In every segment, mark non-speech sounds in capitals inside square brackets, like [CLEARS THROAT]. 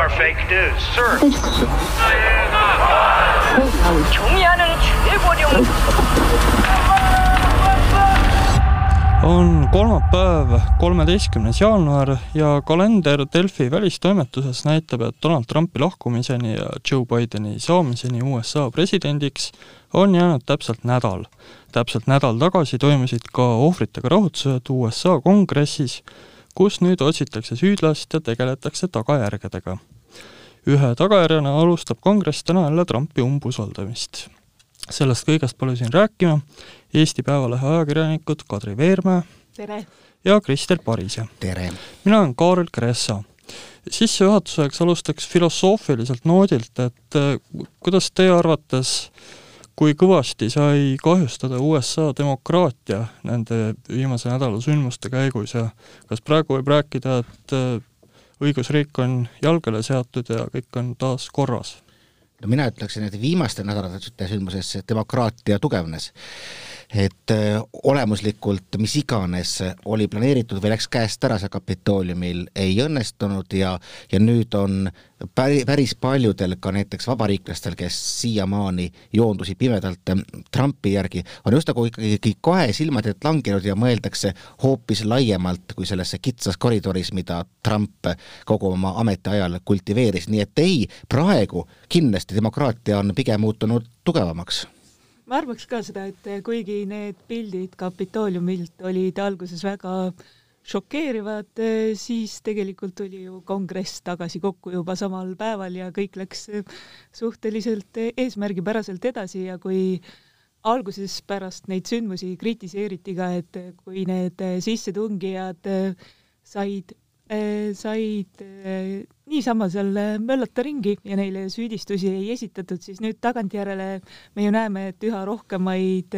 are fake news, sir. 경의하는 최고령 on kolmapäev, kolmeteistkümnes jaanuar ja kalender Delfi välistoimetuses näitab, et Donald Trumpi lahkumiseni ja Joe Bideni saamiseni USA presidendiks on jäänud täpselt nädal. täpselt nädal tagasi toimusid ka ohvritega rahutused USA kongressis, kus nüüd otsitakse süüdlast ja tegeletakse tagajärgedega. ühe tagajärjena alustab kongress täna jälle Trumpi umbusaldamist sellest kõigest palusin rääkima Eesti Päevalehe ajakirjanikud Kadri Veermäe tere! ja Krister Parise. tere! mina olen Kaarel Kressa. sissejuhatuseks alustaks filosoofiliselt noodilt, et äh, kuidas teie arvates, kui kõvasti sai kahjustada USA demokraatia nende viimase nädala sündmuste käigus ja kas praegu võib rääkida, et äh, õigusriik on jalgele seatud ja kõik on taas korras? No mina ütleksin, et viimaste nädalate sündmuses demokraatia tugevnes. et äh, olemuslikult mis iganes oli planeeritud või läks käest ära see Kapitooliumil, ei õnnestunud ja, ja nüüd on päri, päris paljudel, ka näiteks vabariiklastel, kes siiamaani joondusid pimedalt ähm, Trumpi järgi, on just nagu ikkagi kahe silmad ette langenud ja mõeldakse hoopis laiemalt kui sellesse kitsas koridoris, mida Trump kogu oma ametiajal kultiveeris, nii et ei, praegu kindlasti demokraatia on pigem muutunud tugevamaks. Ma arvaks ka seda, et kuigi need pildid Kapitooliumilt olid alguses väga šokeerivad, siis tegelikult tuli ju kongress tagasi kokku juba samal päeval ja kõik läks suhteliselt eesmärgipäraselt edasi ja kui alguses pärast neid sündmusi kritiseeriti ka, et kui need sissetungijad said, said niisama seal möllata ringi ja neile süüdistusi ei esitatud, siis nüüd tagantjärele me ju näeme, et üha rohkemaid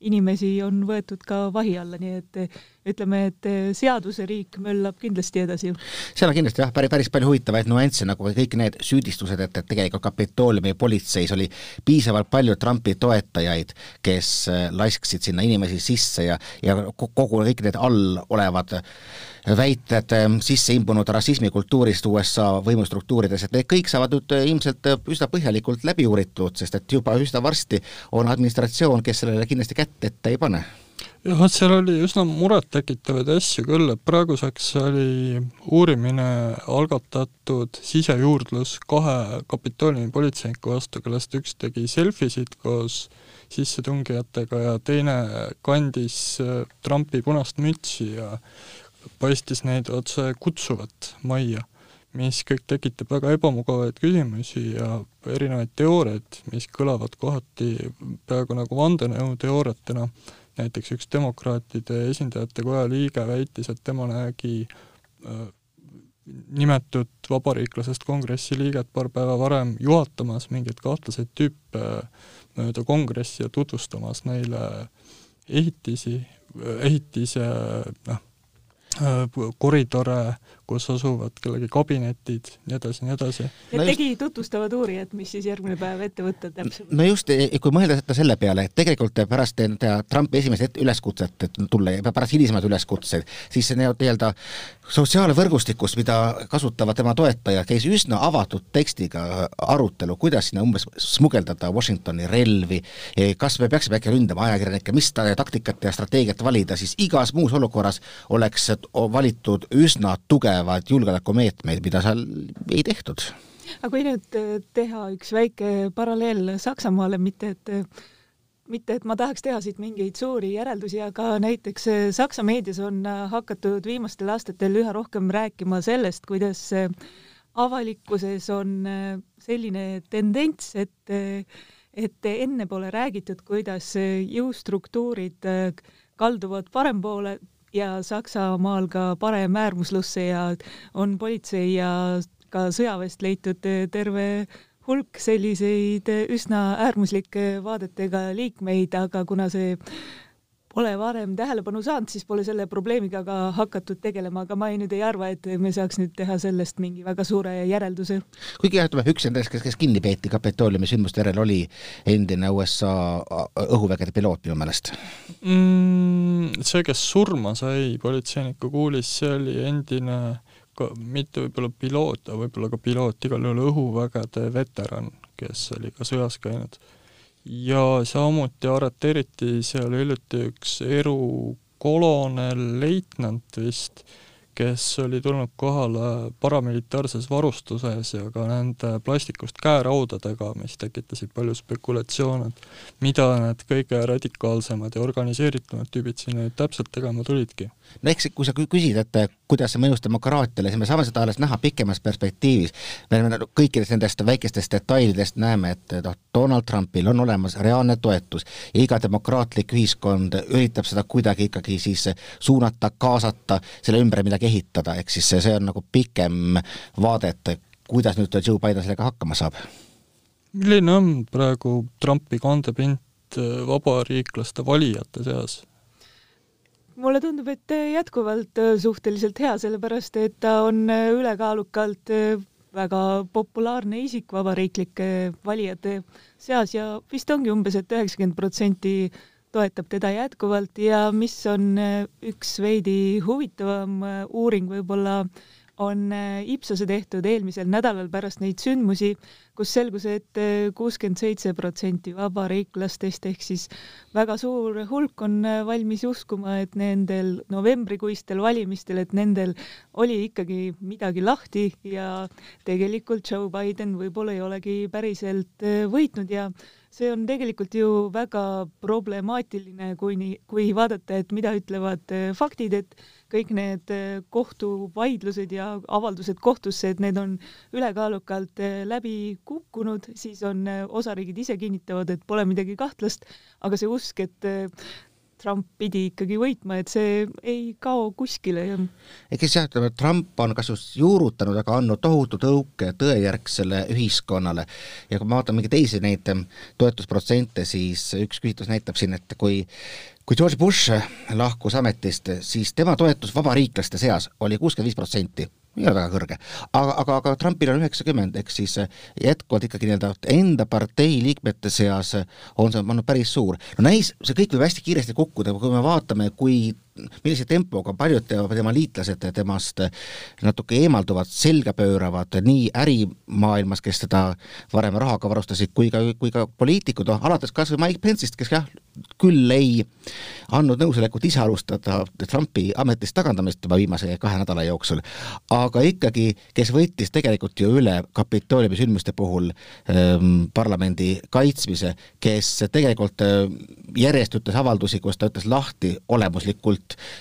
inimesi on võetud ka vahi alla, nii et ütleme, et seaduseriik möllab kindlasti edasi. seal on kindlasti jah, päris, päris palju huvitavaid nüansse, nagu kõik need süüdistused, et, et tegelikult Kapitooliumi politseis oli piisavalt palju Trumpi toetajaid, kes lasksid sinna inimesi sisse ja, ja kogu kõik need all olevad väited sisse imbunud rassismikultuurist USA võimustruktuurides, et need kõik saavad nüüd ilmselt üsna põhjalikult läbi uuritud, sest et juba üsna varsti on administratsioon, kes sellele kindlasti kätt ette ei pane jah, seal oli üsna murettekitavaid asju küll, et praeguseks oli uurimine algatatud sisejuurdlus kahe Kapitooliumi politseiniku vastu, kellest üks tegi selfisid koos sissetungijatega ja teine kandis äh, Trumpi punast mütsi ja paistis neid otse kutsuvat majja mis kõik tekitab väga ebamugavaid küsimusi ja erinevaid teooriaid, mis kõlavad kohati peaaegu nagu vandenõuteooriatena, näiteks üks demokraatide esindajate koja liige väitis, et tema nägi äh, nimetud vabariiklasest kongressi liiget paar päeva varem juhatamas mingeid kahtlaseid tüüpe mööda kongressi ja tutvustamas neile ehitisi, ehitise noh, koridore, kus asuvad kellegi kabinetid, nii edasi, nii edasi. ja tegi just... tutvustavad uurijad, mis siis järgmine päev ette võtta täpsemalt? no just, e, kui mõelda selle peale, et tegelikult pärast teha Trumpi esimest üleskutset, et tulla ja pärast hilisemaid üleskutseid, siis see nii-öelda sotsiaalvõrgustikus, mida kasutavad tema toetajad, käis üsna avatud tekstiga arutelu, kuidas sinna umbes smugeldada Washingtoni relvi, e, kas me peaksime äkki ründama ajakirjanikke, mis taktikat ja strateegiat valida, siis igas muus olukorras oleks valitud üsna tugevad julgeolekumeetmeid, mida seal ei tehtud. aga kui nüüd äh, teha üks väike paralleel Saksamaale, mitte et mitte et ma tahaks teha siit mingeid suuri järeldusi, aga näiteks äh, Saksa meedias on äh, hakatud viimastel aastatel üha rohkem rääkima sellest, kuidas avalikkuses on selline tendents, et et enne pole räägitud, kuidas jõustruktuurid kalduvad parempoole, ja Saksamaal ka paremäärmuslusse ja on politsei ja ka sõjaväest leitud terve hulk selliseid üsna äärmuslike vaadetega liikmeid, aga kuna see pole varem tähelepanu saanud, siis pole selle probleemiga ka hakatud tegelema, aga ma ei, nüüd ei arva, et me saaks nüüd teha sellest mingi väga suure järelduse. kuigi jah, ütleme üks nendest, kes, kes kinni peeti Kapitooliumi sündmuste järel, oli endine USA õhuvägede piloot minu meelest mm,. see, kes surma sai politseiniku kuulis, see oli endine mitte võib-olla piloot, aga võib-olla ka piloot, igal juhul õhuvägede veteran, kes oli ka sõjas käinud. Ja samuti arreteeriti seal hiljuti üks erukolonel, leitnant vist, kes oli tulnud kohale paramilitaarses varustuses ja ka nende plastikust käeraudadega, mis tekitasid palju spekulatsioone, et mida need kõige radikaalsemad ja organiseeritumad tüübid siin nüüd täpselt tegema tulidki no eks kui sa küsid, et kuidas see mõjus demokraatiale, siis me saame seda alles näha pikemas perspektiivis. me oleme kõikidest nendest väikestest detailidest näeme, et noh, Donald Trumpil on olemas reaalne toetus ja iga demokraatlik ühiskond üritab seda kuidagi ikkagi siis suunata, kaasata, selle ümber midagi ehitada, ehk siis see on nagu pikem vaade, et kuidas nüüd Joe Biden sellega hakkama saab? milline on praegu Trumpi kandepind vabariiklaste valijate seas? Mulle tundub, et jätkuvalt äh, suhteliselt hea, sellepärast et ta on äh, ülekaalukalt äh, väga populaarne isik vabariiklike valijate seas ja vist ongi umbes et, et üheksakümmend protsenti toetab teda jätkuvalt ja mis on üks veidi huvitavam uuring võib-olla äh, on äh, Ipsose tehtud eelmisel nädalal pärast neid sündmusi, kus selgus et, et äh, kuuskümmend seitse protsenti vabariiklastest ehk siis väga suur hulk on äh, valmis uskuma, et nendel novembrikuistel valimistel, et nendel oli ikkagi midagi lahti ja tegelikult Joe Biden võib-olla ei olegi päriselt võitnud ja see on tegelikult ju väga problemaatiline, kui nii, kui vaadata, et mida ütlevad faktid, et kõik need äh, kohtuvaidlused ja avaldused kohtusse, et need on ülekaalukalt äh, läbi kukkunud, siis on äh, osariigid ise kinnitavad, et pole midagi kahtlast, aga see usk, et Trump pidi ikkagi võitma, et see ei kao kuskile eks jah, ütleme Trump on kas just juurutanud, aga andnud tohutu tõuke tõejärgsele ühiskonnale. Ja kui ma vaatan mingeid teisi neid toetusprotsente, siis üks küsitlus näitab siin, et kui kui George Bush lahkus ametist, siis tema toetus vabariiklaste seas oli kuuskümmend viis protsenti, ei ole väga kõrge. aga, aga, aga Trumpil on üheksakümmend, ehk siis jätkuvalt ikkagi nii-öelda enda partei liikmete seas on see olnud päris suur. no näis, see kõik võib hästi kiiresti kukkuda, kui me vaatame, kui millise tempoga paljud tema liitlased temast natuke eemalduvad, selga pööravad nii ärimaailmas, kes teda varem rahaga varustasid, kui ka, kui ka poliitikud, noh alates kas või Mike Pence'ist, kes jah, küll ei andnud nõusolekut ise alustada Trumpi ametist tagandamist juba viimase kahe nädala jooksul, aga ikkagi, kes võttis tegelikult ju üle Kapitooliumi sündmuste puhul ähm, parlamendi kaitsmise, kes tegelikult äh, järjest ütles avaldusi, kus ta ütles lahti olemuslikult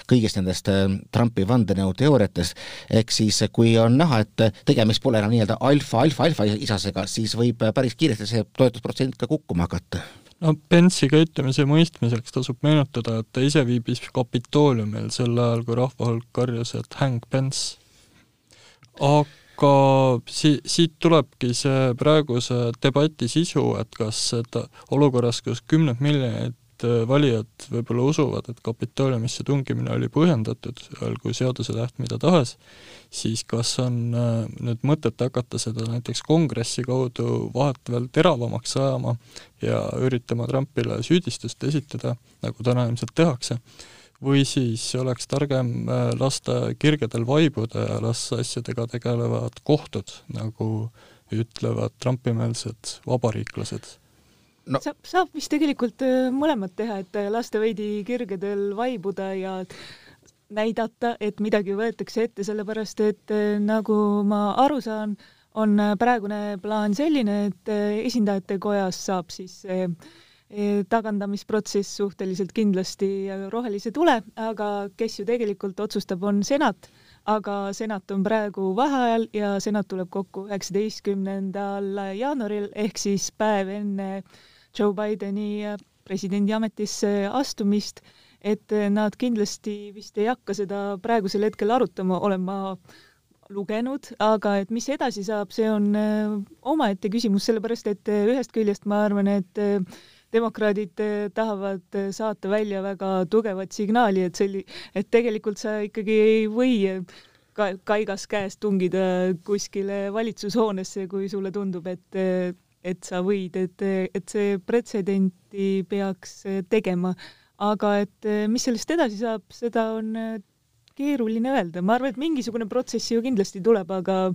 kõigist nendest äh, Trumpi vandenõuteooriatest, ehk siis kui on näha, et tegemist pole enam nii-öelda alfa, alfa, alfa isasega, siis võib päris kiiresti see toetusprotsent ka kukkuma hakata no Pence'i käitumise mõistmiseks tasub meenutada, et ta ise viibis Kapitooliumil sel ajal, kui rahvahulk karjus, et hang Pence. aga si-, siit tulebki see praeguse debati sisu, et kas seda olukorras, kus kümned miljonid äh, valijad võib-olla usuvad, et Kapitooliumisse tungimine oli põhjendatud, olgu seadusetäht mida tahes, siis kas on äh, nüüd mõtet hakata seda näiteks kongressi kaudu vahet veel teravamaks ajama ja üritama Trumpile süüdistust esitada, nagu täna ilmselt tehakse, või siis oleks targem äh, lasta kirgedel vaibuda ja las asjadega tegelevad kohtud, nagu ütlevad Trumpi-meelsed vabariiklased no. saab, saab vist tegelikult äh, mõlemat teha, et lasta veidi kirgedel vaibuda ja näidata, et midagi võetakse ette, sellepärast et eh, nagu ma aru saan, on praegune plaan selline, et esindajate kojas saab siis tagandamisprotsess suhteliselt kindlasti rohelise tule, aga kes ju tegelikult otsustab, on senat, aga senat on praegu vaheajal ja senat tuleb kokku üheksateistkümnendal jaanuaril ehk siis päev enne Joe Bideni presidendi ametisse astumist et eh, nad kindlasti vist ei hakka seda praegusel hetkel arutama, olen ma lugenud, aga et mis edasi saab, see on eh, omaette küsimus, sellepärast et ühest küljest ma arvan, et demokraadid tahavad saata välja väga tugevat signaali, et selli-, et tegelikult sa ikkagi ei või ka kaigas käes tungida kuskile valitsushoonesse, kui sulle tundub, et et sa võid, et, et see pretsedenti peaks tegema. Aga et mis sellest edasi saab, seda on keeruline öelda, ma arvan, et mingisugune protsess ju kindlasti tuleb, aga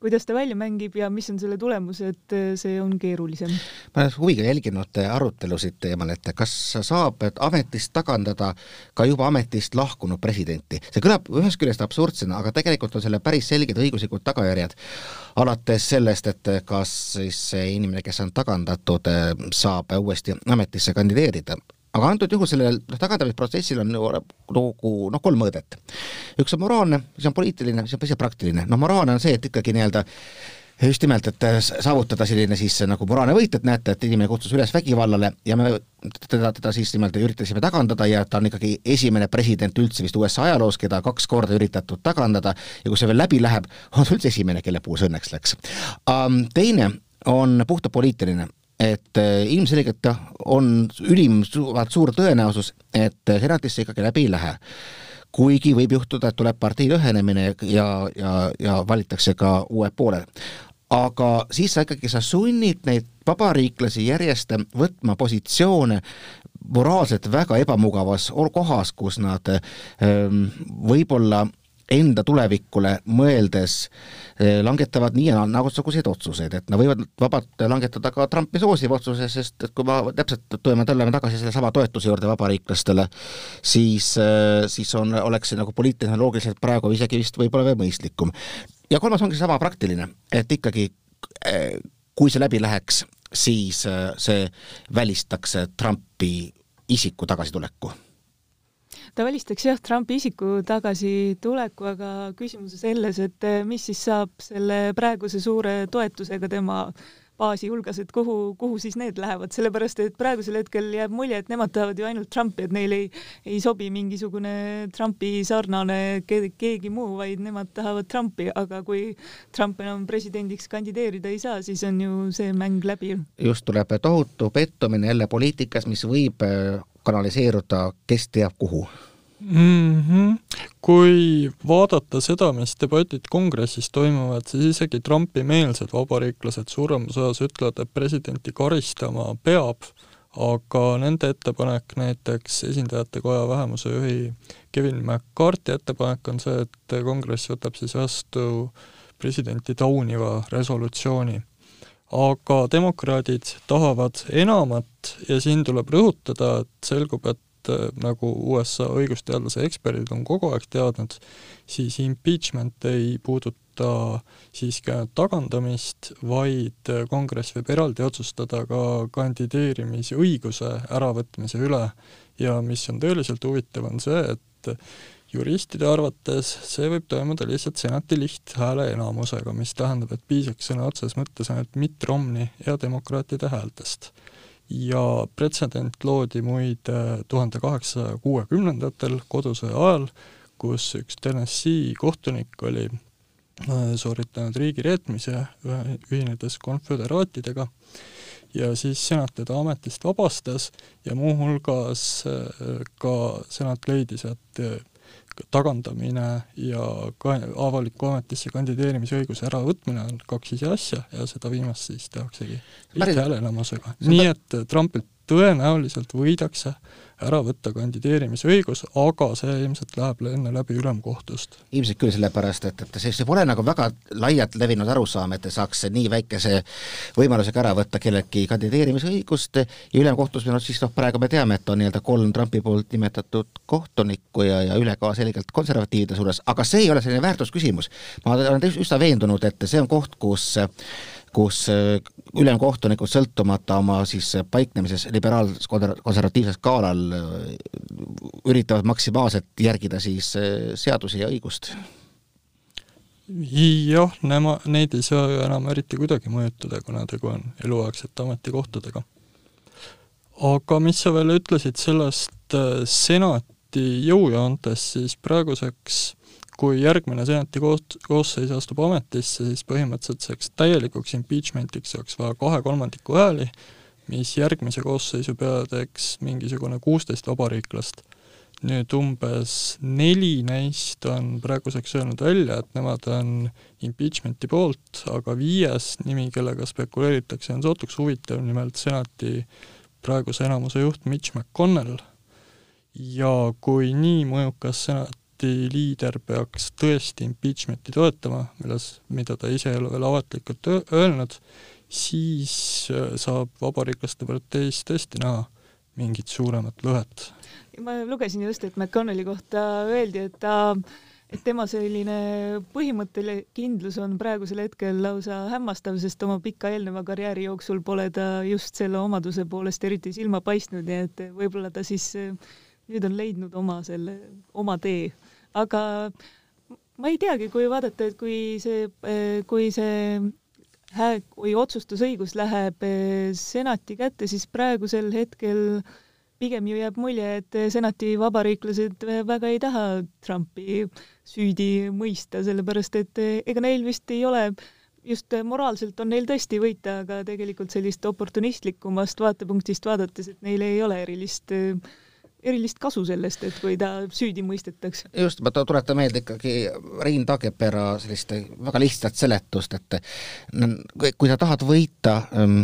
kuidas ta välja mängib ja mis on selle tulemus, et äh, see on keerulisem. ma olen huviga jälginud arutelusid teemal, et kas saab ametist tagandada ka juba ametist lahkunud presidenti. see kõlab ühest küljest absurdsena, aga tegelikult on selle päris selged õiguslikud tagajärjed, alates sellest, et kas siis see inimene, kes on tagandatud, äh, saab uuesti ametisse kandideerida aga antud juhul sellel tagandamisprotsessil on nagu noh, kolm mõõdet. üks on moraalne, siis on poliitiline, siis on päris praktiline. noh, moraalne on see, et ikkagi nii-öelda just nimelt, et saavutada selline siis nagu moraalne võit, et näete, et inimene kutsus üles vägivallale ja me teda, teda siis nimelt üritasime tagandada ja ta on ikkagi esimene president üldse vist USA ajaloos, keda kaks korda üritatud tagandada ja kui see veel läbi läheb, on ta üldse esimene, kelle puhul see õnneks läks um,. Teine on puhtalt poliitiline et äh, ilmselgelt on ülim suur tõenäosus, et senatisse ikkagi läbi ei lähe. kuigi võib juhtuda, et tuleb partei ühenemine ja, ja, ja valitakse ka uued pooled. aga siis sa ikkagi, sa sunnid neid vabariiklasi järjest võtma positsioone moraalselt väga ebamugavas kohas, kus nad ähm, võib-olla enda tulevikule mõeldes eh, langetavad nii ja naagusuguseid otsuseid, et nad võivad vabalt langetada ka Trumpi soosiva otsuse, sest et kui ma täpselt tuleme, tuleme tagasi sellesama toetuse juurde vabariiklastele, siis, eh, siis on, oleks see nagu poliittehnoloogiliselt praegu isegi vist võib-olla veel mõistlikum. ja kolmas ongi seesama praktiline, et ikkagi eh, kui see läbi läheks, siis see välistaks Trumpi isiku tagasituleku ta välistaks jah, Trumpi isiku tagasituleku, aga küsimus on selles, et eh, mis siis saab selle praeguse suure toetusega tema baasi hulgas, et kuhu, kuhu siis need lähevad, sellepärast et praegusel hetkel jääb mulje, et nemad tahavad ju ainult Trumpi, et neil ei, ei sobi mingisugune Trumpi sarnane keegi muu, vaid nemad tahavad Trumpi, aga kui Trump enam presidendiks kandideerida ei saa, siis on ju see mäng läbi. just, tuleb tohutu pettumine jälle poliitikas, mis võib eh, kanaliseeruda kes teab kuhu mm. -hmm. kui vaadata seda, mis debatid kongressis toimuvad, siis isegi Trumpi-meelsed vabariiklased suuremas osas ütlevad, et presidenti karistama peab, aga nende ettepanek näiteks esindajate koja vähemuse juhi Kevin McCarthy ettepanek on see, et kongress võtab siis vastu presidenti tauniva resolutsiooni aga demokraadid tahavad enamat ja siin tuleb rõhutada, et selgub, et äh, nagu USA õigusteadlase eksperdid on kogu aeg teadnud, siis impeachment ei puuduta siiski ainult tagandamist, vaid kongress võib eraldi otsustada ka kandideerimisõiguse äravõtmise üle. Ja mis on tõeliselt huvitav, on see, et juristide arvates see võib toimuda lihtsalt senati lihthääle enamusega, mis tähendab, et piisaks sõna otseses mõttes ainult Mitt Romney ja demokraatide häältest. ja pretsedent loodi muide tuhande kaheksasaja kuuekümnendatel kodusõja ajal, kus üks Tennessee kohtunik oli äh, sooritanud riigireetmise ühinedes konföderaatidega ja siis senat teda ametist vabastas ja muuhulgas äh, ka senat leidis, et tagandamine ja ka avaliku ametisse kandideerimise õiguse äravõtmine on kaks ise asja ja seda viimast siis tehaksegi lihthääleenamusega. nii et Trumpilt tõenäoliselt võidakse ära võtta kandideerimisõigus, aga see ilmselt läheb enne läbi ülemkohtust. ilmselt küll, sellepärast et, et see, see pole nagu väga laialt levinud arusaam, et saaks nii väikese võimalusega ära võtta kelleltki kandideerimisõigust ja ülemkohtus meil on siis noh, praegu me teame, et on nii-öelda kolm Trumpi poolt nimetatud kohtunikku ja, ja üle ka selgelt konservatiivide suunas, aga see ei ole selline väärtusküsimus. ma olen üsna veendunud, et see on koht, kus kus äh, ülemkohtunikud sõltumata oma siis paiknemises liberaal-konservatiivsel skaalal äh, üritavad maksimaalselt järgida siis äh, seadusi ja õigust. jah, nema, neid ei saa ju enam eriti kuidagi mõjutada, kuna tegu on eluaegsete ametikohtadega. aga mis sa veel ütlesid sellest senati jõujoontest, siis praeguseks kui järgmine senati koos, koosseis astub ametisse, siis põhimõtteliselt selleks täielikuks impeachmentiks oleks vaja kahe kolmandiku hääli, mis järgmise koosseisu peale teeks mingisugune kuusteist vabariiklast. nüüd umbes neli neist on praeguseks öelnud välja, et nemad on impeachmenti poolt, aga viies nimi, kellega spekuleeritakse, on sootuks huvitav, nimelt senati praeguse enamuse juht Mitch McConnell. ja kui nii mõjukas senat senati liider peaks tõesti impeachment'i toetama, milles, mida ta ise ei ole veel avalikult öelnud, siis äh, saab Vabariiklaste parteis tõesti näha mingit suuremat lõhet. ma lugesin just, et McConnelli kohta öeldi, et ta et tema selline põhimõtteline kindlus on praegusel hetkel lausa hämmastav, sest oma pika eelneva karjääri jooksul pole ta just selle omaduse poolest eriti silma paistnud, nii et võib-olla ta siis äh, nüüd on leidnud oma selle, oma tee. Aga ma ei teagi, kui vaadata, et kui see, äh, kui see hää-, kui otsustusõigus läheb eh, senati kätte, siis praegusel hetkel pigem ju jääb mulje, et senati vabariiklased väga ei taha Trumpi süüdi mõista, sellepärast et eh, ega neil vist ei ole just moraalselt on neil tõesti võita, aga tegelikult sellist oportunistlikumast vaatepunktist vaadates, et neil ei ole erilist äh, erilist kasu sellest, et kui ta süüdi mõistetakse. just, ma tuletan meelde ikkagi Rein Taagepera sellist väga lihtsat seletust, et kui sa tahad võita ähm,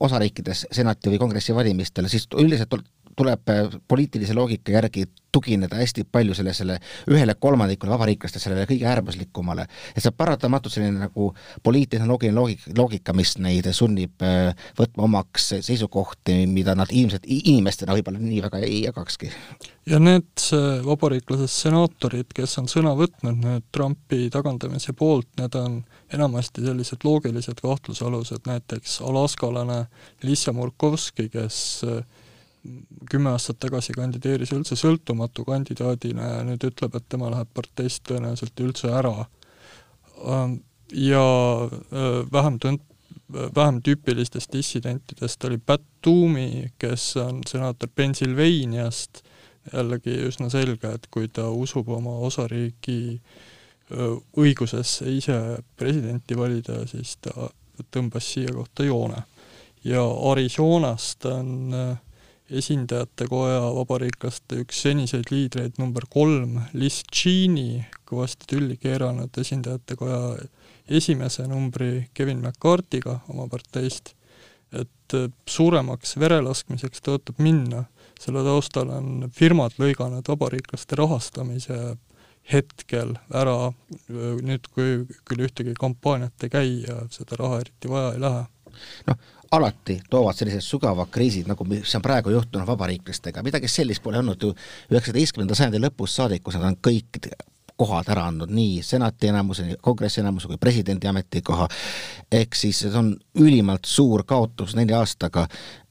osariikides senati või kongressi valimistel, siis üldiselt tuleb poliitilise loogika järgi tugineda hästi palju sellele ühele kolmandikule vabariiklastest, sellele kõige äärmuslikumale. et see on paratamatult selline nagu poliitiline loogiline loogika, loogika, mis neid sunnib äh, võtma omaks seisukohti, mida nad ilmselt inimestena võib-olla nii väga ei jagakski. ja need vabariiklased senaatorid, kes on sõna võtnud nüüd Trumpi tagandamise poolt, need on enamasti sellised loogilised kahtlusalused, näiteks alaskalane Lisa Murkovski, kes äh, kümme aastat tagasi kandideeris üldse sõltumatu kandidaadina ja nüüd ütleb, et tema läheb parteist tõenäoliselt üldse ära. Ähm, ja äh, vähem tunt-, vähem tüüpilistest dissidentidest oli Pat Toomey, kes on senaator Pennsylvaniast, jällegi üsna selge, et kui ta usub oma osariigi äh, õigusesse ise presidenti valida, siis ta tõmbas siia kohta joone. ja Arizonast on äh, esindajate koja vabariiklaste üks seniseid liidreid number kolm, Liz Cheney, kõvasti tülli keeranud esindajate koja esimese numbri Kevin McCarthy'ga oma parteist, et suuremaks verelaskmiseks tõotab minna, selle taustal on firmad lõiganud vabariiklaste rahastamise hetkel ära, nüüd kui küll ühtegi kampaaniat ei käi ja seda raha eriti vaja ei lähe. Noh, alati toovad sellised sügavad kriisid, nagu mis on praegu juhtunud vabariiklastega, midagi sellist pole olnud ju üheksateistkümnenda sajandi lõpust saadik, kus nad on kõik kohad ära andnud, nii senati enamuse, kongressi enamuse kui presidendi ametikoha, ehk siis see on ülimalt suur kaotus nelja aastaga,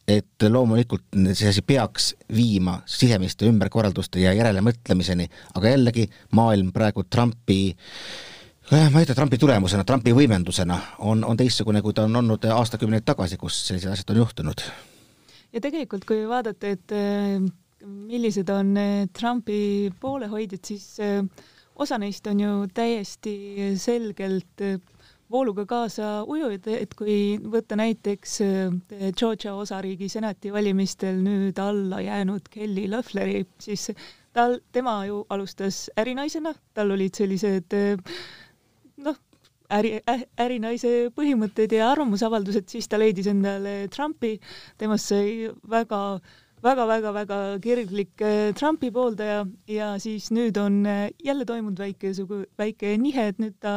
et loomulikult see asi peaks viima sisemiste ümberkorralduste ja järelemõtlemiseni, aga jällegi maailm praegu Trumpi äh, ma ei ütle Trumpi tulemusena, Trumpi võimendusena on, on teistsugune, kui ta on olnud aastakümneid tagasi, kus sellised asjad on juhtunud. ja tegelikult, kui vaadata, et äh, millised on äh, Trumpi poolehoidjad, siis äh, osa neist on ju täiesti selgelt vooluga kaasa ujujad, et kui võtta näiteks Georgia osariigi senati valimistel nüüd alla jäänud Kelly Loeffleri, siis tal, tema ju alustas ärinaisena, tal olid sellised äh, äri äh,, ärinaise põhimõtted ja arvamusavaldused, siis ta leidis endale Trumpi, temast sai väga väga-väga-väga kirglik äh, Trumpi pooldaja ja siis nüüd on äh, jälle toimunud väike väike nihe, et nüüd ta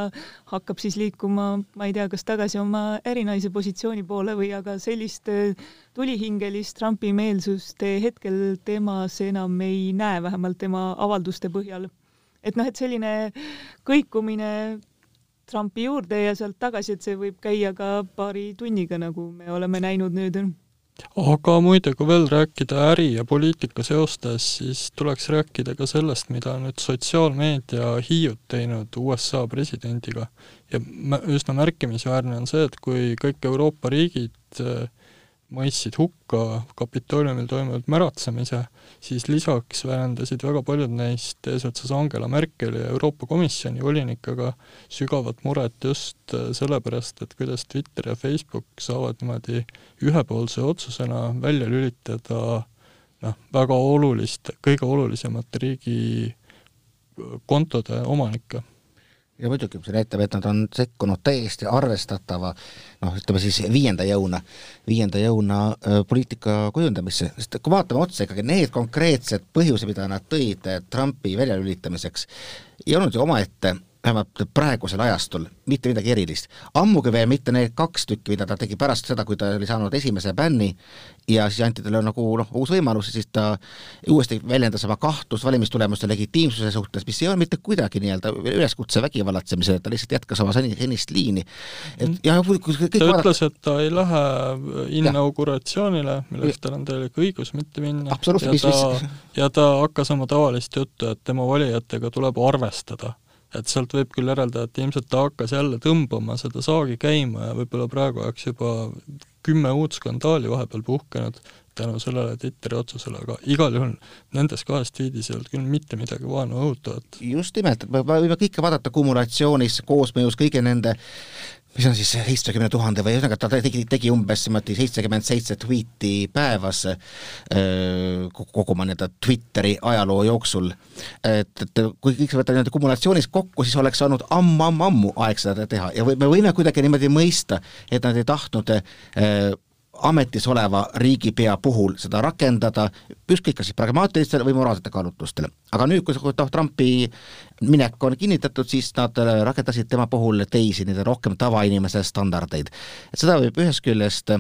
hakkab siis liikuma, ma ei tea, kas tagasi oma ärinaise positsiooni poole või aga sellist äh, tulihingelist Trumpi meelsust hetkel temas enam ei näe, vähemalt tema avalduste põhjal. et noh, et selline kõikumine Trumpi juurde ja sealt tagasi, et see võib käia ka paari tunniga, nagu me oleme näinud nüüd. aga muide, kui veel rääkida äri ja poliitika seostes, siis tuleks rääkida ka sellest, mida on nüüd sotsiaalmeedia hiiud teinud USA presidendiga. ja üsna märkimisväärne on see, et kui kõik Euroopa riigid äh, mõistsid hukka Kapitooliumil toimunud märatsemise, siis lisaks väljendasid väga paljud neist eesotsas Angela Merkeli ja Euroopa Komisjoni volinikega sügavat muret just äh, sellepärast, et kuidas Twitter ja Facebook saavad niimoodi ühepoolse otsusena välja lülitada noh, väga olulist, kõige olulisemate riigi äh, kontode omanikke ja muidugi, see näitab, et nad on sekkunud täiesti arvestatava noh, ütleme siis viienda jõuna, viienda jõuna äh, poliitika kujundamisse, sest kui vaatame otsa ikkagi need konkreetsed põhjused, mida nad tõid Trumpi väljalülitamiseks, ei olnud ju omaette vähemalt praegusel ajastul mitte midagi erilist. ammugi veel mitte need kaks tükki, mida ta tegi pärast seda, kui ta oli saanud esimese bänni ja siis anti talle nagu noh, uus võimalus ja siis ta uuesti väljendas oma kahtlust valimistulemuste legitiimsuse suhtes, mis ei ole mitte kuidagi nii-öelda üleskutse vägivallatsemisele, ta lihtsalt jätkas oma senist liini. et mhm. ja kõik ta vaadata... ütles, et ta ei lähe inauguratsioonile, milleks tal on täielik õigus mitte minna. ja ta, ja ta hakkas oma tavalist juttu, et tema valijatega tuleb arvestada et sealt võib küll järeldada, et ilmselt ta hakkas jälle tõmbama seda saagi käima ja võib-olla praegu oleks juba kümme uut skandaali vahepeal puhkenud tänu sellele Twitteri otsusele, aga igal juhul nendes kahes tweetis ei olnud küll mitte midagi vaenu õhutavat. just nimelt, me võime kõike vaadata kumulatsioonis, koosmõjus kõigi nende mis on siis seitsmekümne tuhande või ühesõnaga ta tegi, tegi umbes niimoodi seitsekümmend seitse tweeti päevas kogu oma nii-öelda Twitteri ajaloo jooksul. et, et kui kõik see võtta nii-öelda kumulatsioonis kokku, siis oleks olnud ammu-ammu-ammu aeg seda teha ja või me võime kuidagi niimoodi mõista, et nad ei tahtnud ametis oleva riigipea puhul seda rakendada, ükskõik kas siis pragmaatilistel või moraalsetel kaalutlustel. aga nüüd, kui noh, Trumpi minek on kinnitatud, siis nad äh, rakendasid tema puhul teisi, nii-öelda rohkem tavainimese standardeid. seda võib ühest küljest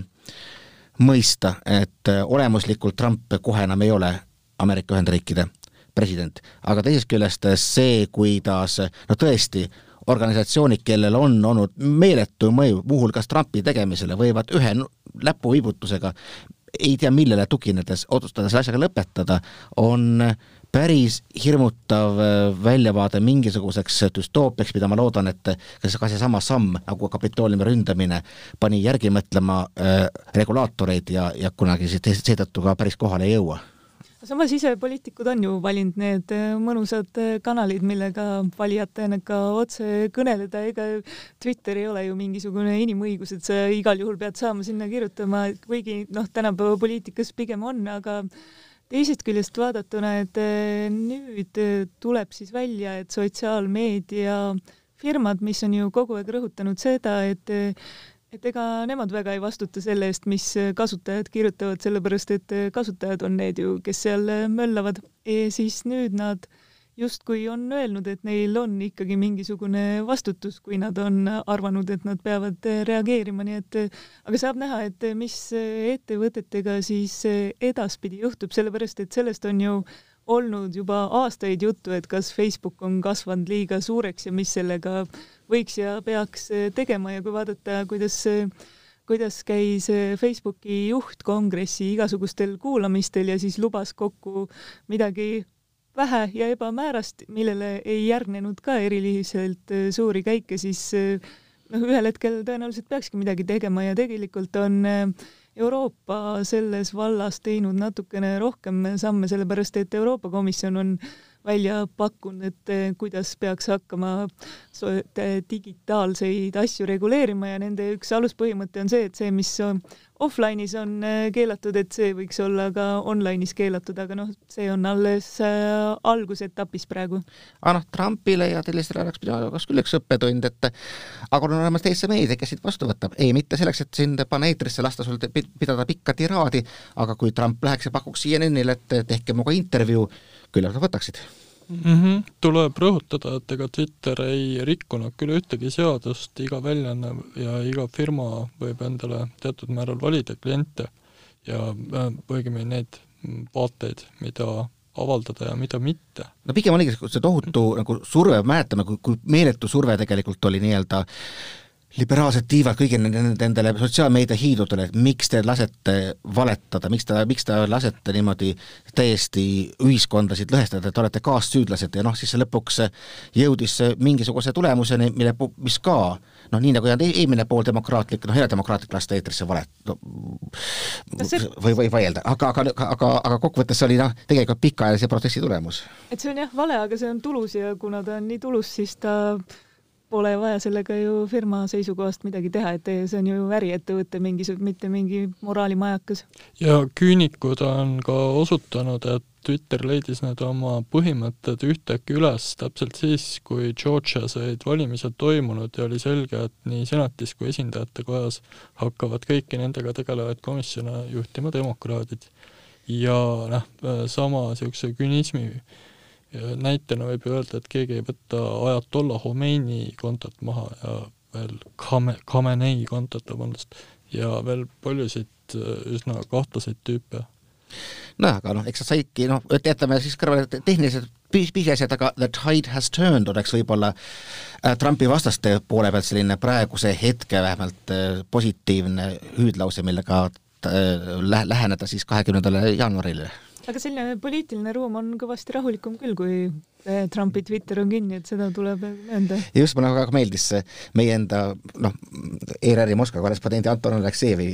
mõista, et äh, olemuslikult Trump kohe enam ei ole Ameerika Ühendriikide president, aga teisest küljest see, kuidas no tõesti, organisatsioonid, kellel on olnud meeletu mõju muuhulgas Trumpi tegemisele, võivad ühe näpuviibutusega ei tea millele tuginedes otsustada selle asjaga lõpetada, on päris hirmutav äh, väljavaade mingisuguseks düstoopiaks, mida ma loodan, et kas ka seesama samm nagu Kapitooliumi ründamine pani järgi mõtlema äh, regulaatoreid ja, ja kunagi seetõttu ka päris kohale ei jõua samas ise poliitikud on ju valinud need äh, mõnusad äh, kanalid, millega valijatega otse kõneleda, ega Twitter ei ole ju mingisugune inimõigus, et sa igal juhul pead saama sinna kirjutama, kuigi noh, tänapäeva poliitikas pigem on, aga teisest küljest vaadatuna, et äh, nüüd tuleb siis välja, et sotsiaalmeedia firmad, mis on ju kogu aeg rõhutanud seda, et et ega nemad väga ei vastuta selle eest, mis kasutajad kirjutavad, sellepärast et kasutajad on need ju, kes seal möllavad. Ja siis nüüd nad justkui on öelnud, et neil on ikkagi mingisugune vastutus, kui nad on arvanud, et nad peavad reageerima, nii et aga saab näha, et mis ettevõtetega siis edaspidi juhtub, sellepärast et sellest on ju olnud juba aastaid juttu, et kas Facebook on kasvanud liiga suureks ja mis sellega võiks ja peaks tegema ja kui vaadata, kuidas kuidas käis Facebooki juht kongressi igasugustel kuulamistel ja siis lubas kokku midagi vähe ja ebamäärast, millele ei järgnenud ka eriliselt suuri käike, siis noh, ühel hetkel tõenäoliselt peakski midagi tegema ja tegelikult on Euroopa selles vallas teinud natukene rohkem samme, sellepärast et Euroopa Komisjon on välja pakkunud, et eh, kuidas peaks hakkama digitaalseid asju reguleerima ja nende üks aluspõhimõte on see, et see, mis offline'is on äh, keelatud, et see võiks olla ka online'is keelatud, aga noh, see on alles äh, algusetapis praegu. aga noh, Trumpile ja sellistele oleks pidanud kas küll üks õppetund, et aga on olemas teisi meediaid, kes siit vastu võtab. ei, mitte selleks, et sind panna eetrisse, lasta sul pidada pikka tiraadi, aga kui Trump läheks ja pakuks CNN-ile, et tehke minuga intervjuu, küllap nad võtaksid mm. -hmm. tuleb rõhutada, et ega Twitter ei rikkunud küll ühtegi seadust, iga väljaanne ja iga firma võib endale teatud määral valida kliente ja äh, õigemini neid vaateid, mida avaldada ja mida mitte. no pigem oligi see tohutu nagu surve, mäletame, kui, kui meeletu surve tegelikult oli nii-öelda äh, liberaalsed tiivad kõigile nendele sotsiaalmeedia hiidudele, et miks te lasete valetada, miks te, miks te lasete niimoodi täiesti ühiskondasid lõhestada, te olete kaassüüdlased ja noh, siis lõpuks jõudis mingisuguse tulemuseni, mille, mis ka noh, nii nagu ei eelmine pool demokraatlik, noh, erademokraatlik lasta eetrisse valet no, või, või vaielda, aga, aga, aga, aga kokkuvõttes see oli noh, tegelikult pikaajalise protsessi tulemus. et see on jah vale, aga see on tulus ja kuna ta on nii tulus, siis ta pole vaja sellega ju firma seisukohast midagi teha, et see on ju äriettevõte mingisugune, mitte mingi moraalimajakas. ja küünikud on ka osutanud, et Twitter leidis need oma põhimõtted ühtäkki üles täpselt siis, kui Georgias olid valimised toimunud ja oli selge, et nii senatis kui esindajate kojas hakkavad kõiki nendega tegelevaid komisjone juhtima demokraadid. ja noh, sama niisuguse künismi näitena võib ju öelda, et keegi ei võta Ajatolla Khomeini kontot maha ja veel Khame-, Khamenei kontot, vabandust, ja veel paljusid üsna kahtlaseid tüüpe. Nojah, aga noh, eks sa saidki noh, jätame siis kõrvale tehnilised pisiasjad, aga the tide has turned oleks võib-olla äh, Trumpi vastaste poole pealt selline praeguse hetke vähemalt äh, positiivne hüüdlause, millega äh, lä-, läheneda siis kahekümnendale jaanuarile aga selline poliitiline ruum on kõvasti rahulikum küll, kui eh, Trumpi Twitter on kinni, et seda tuleb möönda. just, mulle väga meeldis meie enda noh, ERR-i Moskva korrespondendi Anton Aleksejevi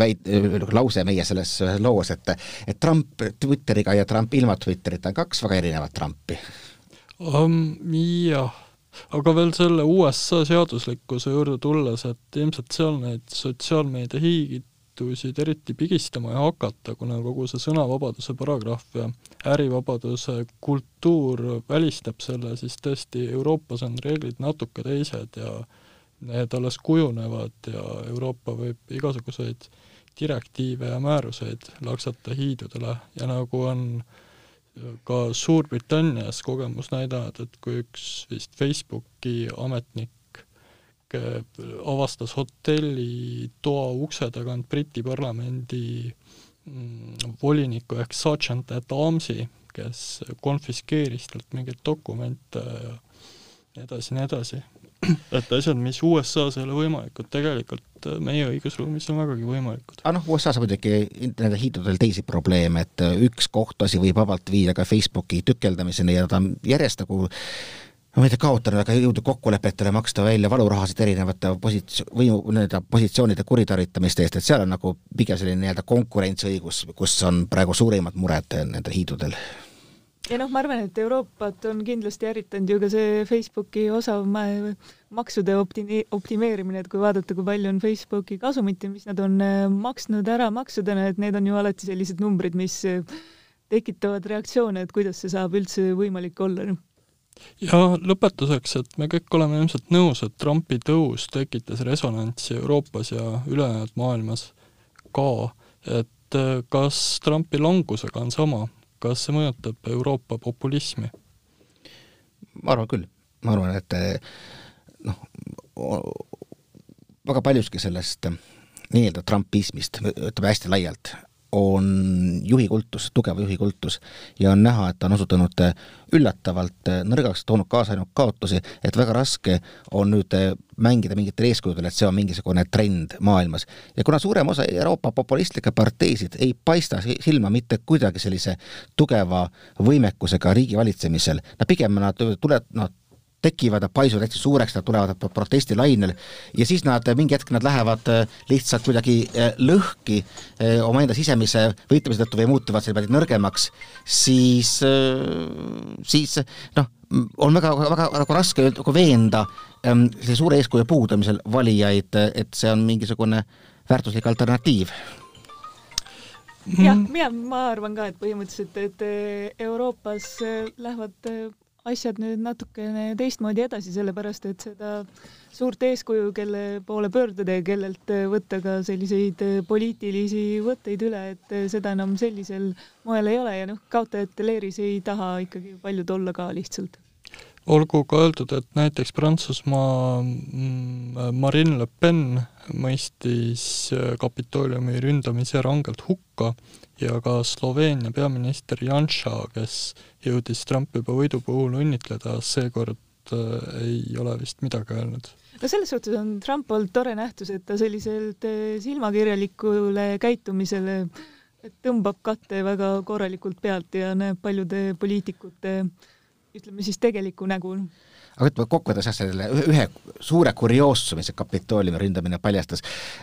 väit-, lause meie selles loos, et et Trump Twitteriga ja Trump ilma Twitterita on kaks väga erinevat Trumpi um,. Jah aga veel selle USA seaduslikkuse juurde tulles, et ilmselt seal neid sotsiaalmeedia hiigid kohtusid eriti pigistama ei hakata, kuna kogu see sõnavabaduse paragrahv ja ärivabaduse kultuur välistab selle, siis tõesti Euroopas on reeglid natuke teised ja need alles kujunevad ja Euroopa võib igasuguseid direktiive ja määruseid laksata hiidudele. Ja nagu on ka Suurbritannias kogemus näidanud, et kui üks vist Facebooki ametnik avastas hotelli toa ukse tagant Briti parlamendi mm, voliniku ehk sergeant at arms'i, kes konfiskeeris talt mingeid dokumente ja nii edasi, nii [CLEARS THROAT] edasi. et asjad, mis USA-s ei ole võimalikud, tegelikult meie õigusruumis on vägagi võimalikud. aga noh, USA-s on muidugi nendel hiidudel teisi probleeme, et üks kohtuasi võib vabalt viia ka Facebooki tükeldamiseni ja ta on järjest nagu ma ei tea, kaotanud, aga jõudnud kokkulepetele maksta välja valurahasid erinevate posits-, võimu, nii-öelda positsioonide kuritarvitamiste eest, et seal on nagu pigem selline nii-öelda konkurentsiõigus, kus on praegu suurimad mured nendel hiidudel. ja noh, ma arvan, et Euroopat on kindlasti ärritanud ju ka see Facebooki osav maksude optimi-, optimeerimine, et kui vaadata, kui palju on Facebooki kasumit ja mis nad on äh, maksnud ära maksudena, et need on ju alati sellised numbrid, mis äh, tekitavad reaktsioone, et kuidas see saab üldse võimalik olla, noh ja lõpetuseks, et me kõik oleme ilmselt nõus, et Trumpi tõus tekitas resonantsi Euroopas ja ülejäänud maailmas ka, et äh, kas Trumpi langusega on sama, kas see mõjutab Euroopa populismi? ma arvan küll, ma arvan, et äh, noh, väga paljuski sellest äh, nii-öelda trumpismist, ütleme hästi laialt, on juhikultus, tugev juhikultus ja on näha, et ta on osutunud äh, üllatavalt äh, nõrgaks, toonud kaasa ainult kaotusi, et väga raske on nüüd äh, mängida mingitel eeskujudel, et see on mingisugune trend maailmas. ja kuna suurem osa Euroopa populistlikke parteisid ei paista silma mitte kuidagi sellise tugeva võimekusega riigi valitsemisel, nad pigem nad tule-, nad tekivad, nad paisuvad hästi suureks, nad tulevad protestilainel ja siis nad, mingi hetk nad lähevad äh, lihtsalt kuidagi äh, lõhki äh, omaenda sisemise võitlemise tõttu või muutuvad sellepärast nõrgemaks, siis, siis noh, on väga, väga nagu raske nagu veenda ähm, selle suure eeskuju puudumisel valijaid, et see on mingisugune väärtuslik alternatiiv. Jah, mina, ma arvan ka, et põhimõtteliselt, et Euroopas lähevad asjad nüüd natukene teistmoodi edasi, sellepärast et seda suurt eeskuju, kelle poole pöörduda ja kellelt võtta ka selliseid poliitilisi võtteid üle, et seda enam sellisel moel ei ole ja noh, kaotajate leeris ei taha ikkagi paljud olla ka lihtsalt. Olgu ka öeldud, et näiteks Prantsusmaa mm, Marine Le Pen mõistis Kapitooliumi ründamise rangelt hukka ja ka Sloveenia peaminister Janša, kes jõudis Trumpi juba võidu puhul õnnitleda, seekord äh, ei ole vist midagi öelnud. no selles suhtes on Trump olnud tore nähtus, et ta selliselt äh, silmakirjalikule käitumisele tõmbab katte väga korralikult pealt ja näeb paljude poliitikute ütleme siis tegelikku nägu aga ütleme kokkuvõttes jah, selle ühe suure kurioossumi see Kapitooliumi ründamine paljastas,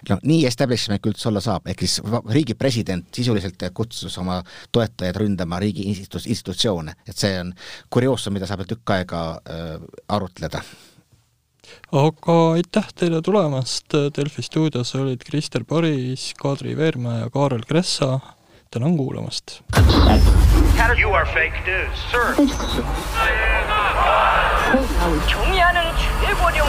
no nii establishment üldse olla saab, ehk siis riigi president sisuliselt kutsus oma toetajaid ründama riigi institu-, institutsioone, et see on kurioossum, mida saab tükk aega äh, arutleda. Aga aitäh teile tulemast, Delfi stuudios olid Krister Paris, Kadri Veermäe ja Kaarel Kressa, tänan kuulamast! You are fake news, sir. 경의하는 최고령